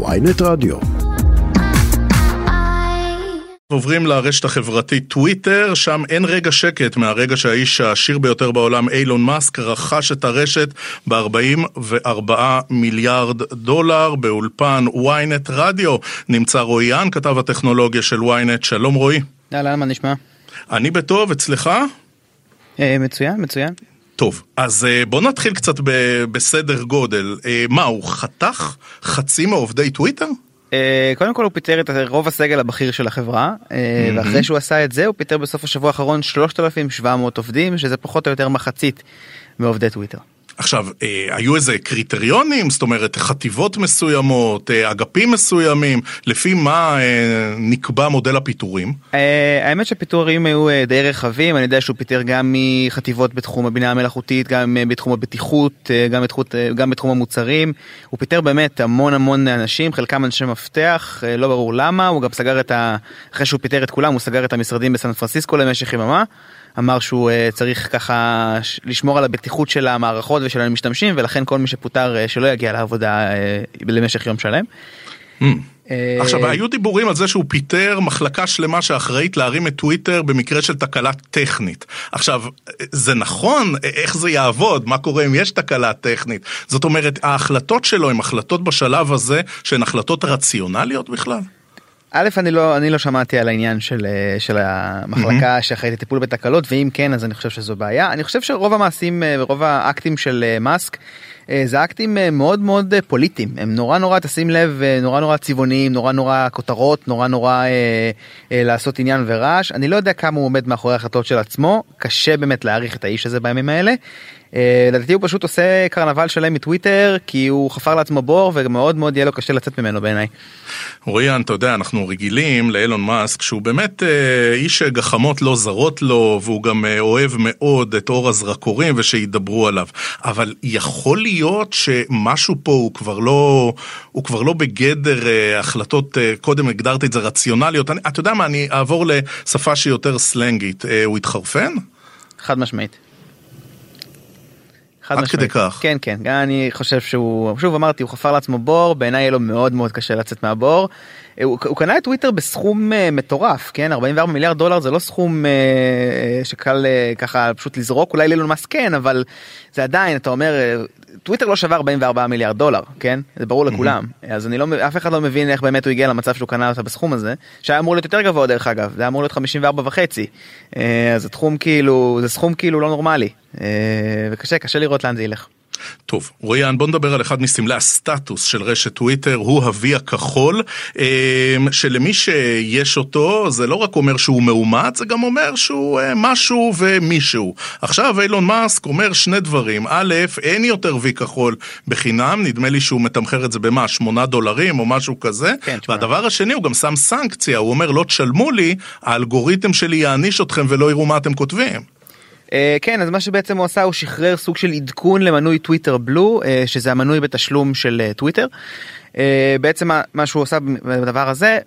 ויינט רדיו. עוברים לרשת החברתית טוויטר, שם אין רגע שקט מהרגע שהאיש העשיר ביותר בעולם, אילון מאסק, רכש את הרשת ב-44 מיליארד דולר באולפן ynet רדיו. נמצא רועי יאן, כתב הטכנולוגיה של ynet, שלום רועי. אהלן, מה נשמע? אני בטוב, אצלך? אה, מצוין, מצוין. טוב, אז אה, בוא נתחיל קצת ב- בסדר גודל. אה, מה, הוא חתך חצי מעובדי טוויטר? אה, קודם כל הוא פיטר את רוב הסגל הבכיר של החברה, אה, ואחרי שהוא עשה את זה הוא פיטר בסוף השבוע האחרון 3,700 עובדים, שזה פחות או יותר מחצית מעובדי טוויטר. עכשיו, אה, היו איזה קריטריונים? זאת אומרת, חטיבות מסוימות, אה, אגפים מסוימים, לפי מה אה, נקבע מודל הפיטורים? אה, האמת שפיטורים היו אה, די רחבים, אני יודע שהוא פיטר גם מחטיבות בתחום הבינה המלאכותית, גם אה, בתחום הבטיחות, אה, גם בתחום, אה, גם בתחום המוצרים. הוא פיטר באמת המון המון אנשים, חלקם אנשי מפתח, אה, לא ברור למה, הוא גם סגר את ה... אחרי שהוא פיטר את כולם, הוא סגר את המשרדים בסן פרנסיסקו למשך יממה. אמר שהוא אה, צריך ככה לשמור על הבטיחות של המערכות ושל המשתמשים ולכן כל מי שפוטר אה, שלא יגיע לעבודה אה, למשך יום שלם. אה, עכשיו, היו דיבורים על זה שהוא פיטר מחלקה שלמה שאחראית להרים את טוויטר במקרה של תקלה טכנית. עכשיו, זה נכון? איך זה יעבוד? מה קורה אם יש תקלה טכנית? זאת אומרת, ההחלטות שלו הן החלטות בשלב הזה שהן החלטות רציונליות בכלל? א', אני לא, אני לא שמעתי על העניין של, אה, של המחלקה שאחראית לטיפול בתקלות, ואם כן, אז אני חושב שזו בעיה. אני חושב שרוב המעשים אה, ורוב האקטים של אה, מאסק, זה אקטים אה, מאוד מאוד אה, פוליטיים. הם נורא נורא, תשים לב, אה, נורא נורא צבעוניים, נורא נורא כותרות, נורא נורא אה, אה, לעשות עניין ורעש. אני לא יודע כמה הוא עומד מאחורי ההחלטות של עצמו, קשה באמת להעריך את האיש הזה בימים האלה. אה, לדעתי הוא פשוט עושה קרנבל שלם מטוויטר, כי הוא חפר לעצמו בור, ומאוד מאוד יהיה לו קשה לצאת ממנו בעיניי. רויאן, אתה יודע, אנחנו רגילים לאילון מאסק, שהוא באמת אה, איש גחמות לא זרות לו, והוא גם אה, אוהב מאוד את אור הזרקורים ושידברו עליו. אבל יכול להיות שמשהו פה הוא כבר לא, הוא כבר לא בגדר אה, החלטות, אה, קודם הגדרתי את זה רציונליות. אני, אתה יודע מה, אני אעבור לשפה שהיא יותר סלנגית. אה, הוא התחרפן? חד משמעית. חד עד כדי כך. כן כן גם אני חושב שהוא שוב אמרתי הוא חפר לעצמו בור בעיניי יהיה לו מאוד מאוד קשה לצאת מהבור. הוא, הוא קנה את טוויטר בסכום אה, מטורף כן 44 מיליארד דולר זה לא סכום אה, שקל אה, ככה פשוט לזרוק אולי לאילון מאסק כן אבל זה עדיין אתה אומר אה, טוויטר לא שווה 44 מיליארד דולר כן? זה ברור לכולם. אז אני לא אף אחד לא מבין איך באמת הוא הגיע למצב שהוא קנה אותה בסכום הזה שהיה אמור להיות יותר גבוה דרך אגב. זה היה אמור להיות 54 וחצי. אה, אז זה תחום כאילו זה סכום כאילו לא נורמלי. אה, וקשה קשה לראות לאן זה ילך. טוב, רויאן, בוא נדבר על אחד מסמלי הסטטוס של רשת טוויטר, הוא ה-V הכחול, אמ, שלמי שיש אותו, זה לא רק אומר שהוא מאומץ, זה גם אומר שהוא אה, משהו ומישהו. עכשיו אילון מאסק אומר שני דברים, א', אין יותר V כחול בחינם, נדמה לי שהוא מתמחר את זה במה, 8 דולרים או משהו כזה, כן. והדבר השני, הוא גם שם סנקציה, הוא אומר, לא תשלמו לי, האלגוריתם שלי יעניש אתכם ולא יראו מה אתם כותבים. אה, כן אז מה שבעצם הוא עשה הוא שחרר סוג של עדכון למנוי טוויטר בלו אה, שזה המנוי בתשלום של אה, טוויטר. בעצם מה- מה שהוא עשה בדבר הזה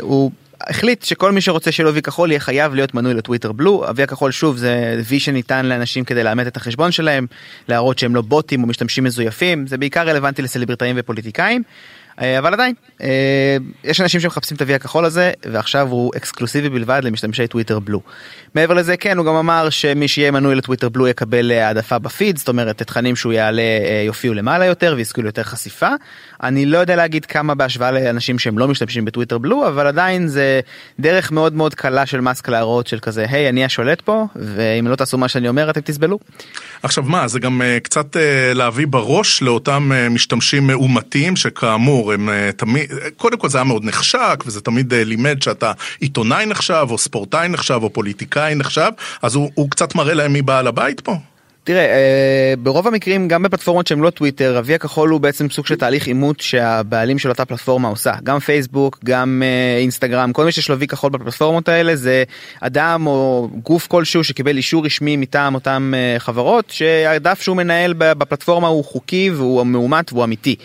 הוא החליט שכל מי שרוצה לו וי כחול יהיה חייב להיות מנוי לטוויטר בלו. הוי הכחול שוב זה וי שניתן לאנשים כדי לאמת את החשבון שלהם להראות שהם לא בוטים או משתמשים מזויפים זה בעיקר רלוונטי לסלבריטאים ופוליטיקאים. אה, אבל עדיין אה, יש אנשים שמחפשים את ה-V הכחול הזה ועכשיו הוא אקסקלוסיבי בלבד למשתמשי טוויטר בלו. מעבר לזה כן הוא גם אמר שמי שיהיה מנוי לטוויטר בלו יקבל אה, העדפה בפיד זאת אומרת תכנים שהוא יעלה יופיעו למעלה יותר ויזכו ליותר חשיפה. אני לא יודע להגיד כמה בהשוואה לאנשים שהם לא משתמשים בטוויטר בלו אבל עדיין זה דרך מאוד מאוד קלה של מאסק להראות של כזה היי אני השולט פה ואם לא תעשו מה שאני אומר אתם תסבלו. עכשיו מה, זה גם קצת להביא בראש לאותם משתמשים מאומתים שכאמור הם uh, תמיד, קודם כל זה היה מאוד נחשק וזה תמיד uh, לימד שאתה עיתונאי נחשב או ספורטאי נחשב או פוליטיקאי נחשב, אז הוא, הוא קצת מראה להם מי בעל הבית פה. תראה, אה, ברוב המקרים, גם בפלטפורמות שהן לא טוויטר, ה-V הכחול הוא בעצם סוג של תהליך אימות שהבעלים של אותה פלטפורמה עושה. גם פייסבוק, גם אה, אינסטגרם, כל מי שיש לו V כחול בפלטפורמות האלה זה אדם או גוף כלשהו שקיבל אישור רשמי מטעם אותם אה, חברות, שהדף שהוא מנהל בפלטפורמה הוא חוקי והוא מאומת והוא אמיתי.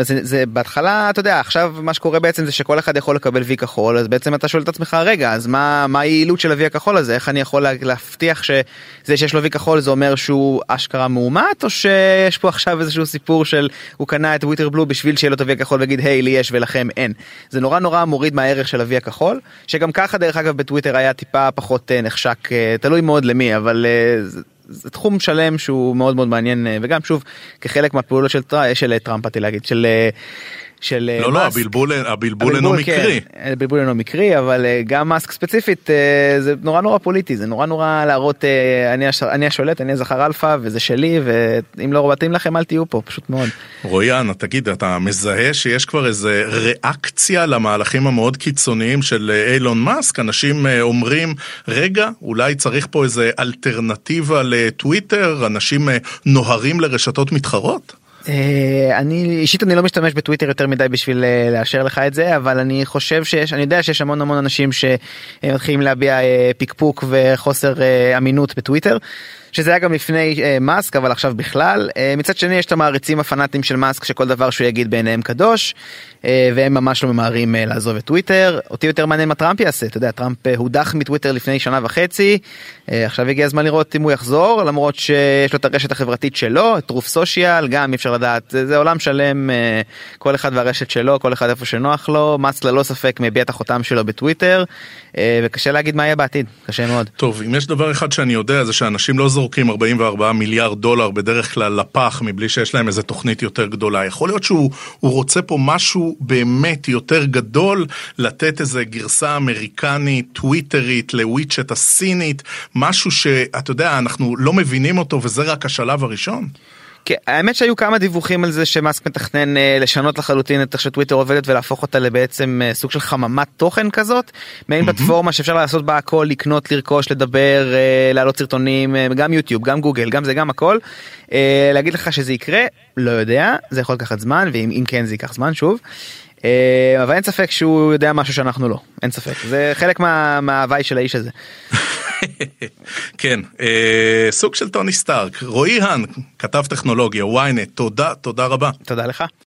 אז זה, זה בהתחלה, אתה יודע, עכשיו מה שקורה בעצם זה שכל אחד יכול לקבל V כחול, אז בעצם אתה שואל את עצמך, רגע, אז מה מה היעילות של ה-V הכחול הזה? איך אני יכול לה- להבטיח שזה שיש לו V כחול זה זה אומר שהוא אשכרה מאומת או שיש פה עכשיו איזשהו סיפור של הוא קנה את טוויטר Blue בשביל שיהיה לו את ה-V הכחול ויגיד היי לי יש ולכם אין. זה נורא נורא מוריד מהערך של ה-V הכחול שגם ככה דרך אגב בטוויטר היה טיפה פחות נחשק תלוי מאוד למי אבל. זה תחום שלם שהוא מאוד מאוד מעניין וגם שוב כחלק מהפעולות של, טר... של טראמפ להגיד של של לא לא הבלבול הבלבול אינו מקרי כן, הבלבול אינו מקרי אבל גם מאסק ספציפית זה נורא נורא פוליטי זה נורא נורא להראות אני אני השולט אני זכר אלפא וזה שלי ואם לא מתאים לכם אל תהיו פה פשוט מאוד. רויאן תגיד אתה מזהה שיש כבר איזה ריאקציה למהלכים המאוד קיצוניים של אילון מאסק אנשים אומרים רגע אולי צריך פה איזה אלטרנטיבה לטוויטר אנשים נוהרים לרשתות מתחרות. אני אישית אני לא משתמש בטוויטר יותר מדי בשביל לאשר לך את זה אבל אני חושב שיש אני יודע שיש המון המון אנשים שמתחילים להביע פקפוק וחוסר אמינות בטוויטר. שזה היה גם לפני אה, מאסק אבל עכשיו בכלל אה, מצד שני יש את המעריצים הפנאטים של מאסק שכל דבר שהוא יגיד בעיניהם קדוש אה, והם ממש לא ממהרים אה, לעזוב את טוויטר אותי יותר מעניין מה טראמפ יעשה אתה יודע טראמפ אה, הודח מטוויטר לפני שנה וחצי אה, עכשיו הגיע הזמן לראות אם הוא יחזור למרות שיש לו את הרשת החברתית שלו את Truth Social גם אפשר לדעת זה, עולם שלם אה, כל אחד והרשת שלו כל אחד איפה שנוח לו מאסק ללא ספק מטביע את החותם שלו בטוויטר uh, וקשה להגיד מה יהיה בעתיד קשה מאוד. טוב אם יש דבר אחד שאני יודע זה שאנשים לא זורקים 44 מיליארד דולר בדרך כלל לפח מבלי שיש להם איזה תוכנית יותר גדולה. יכול להיות שהוא רוצה פה משהו באמת יותר גדול, לתת איזה גרסה אמריקנית, טוויטרית, לוויצ'ט הסינית, משהו שאתה יודע, אנחנו לא מבינים אותו וזה רק השלב הראשון. כן, האמת שהיו כמה דיווחים על זה שמאסק מתכנן אה, לשנות לחלוטין את איך שטוויטר עובדת ולהפוך אותה לבעצם אה, סוג של חממת תוכן כזאת מעין. פלטפורמה שאפשר לעשות בה הכל לקנות לרכוש לדבר אה, להעלות סרטונים אה, גם יוטיוב גם גוגל גם זה גם הכל אה, להגיד לך שזה יקרה לא יודע זה יכול לקחת זמן ואם כן זה ייקח זמן שוב. אבל אין ספק שהוא יודע משהו שאנחנו לא אין ספק זה חלק מה, מההוואי של האיש הזה. כן, אה, סוג של טוני סטארק. רועי האן, כתב טכנולוגיה, ynet, תודה, תודה רבה. תודה לך.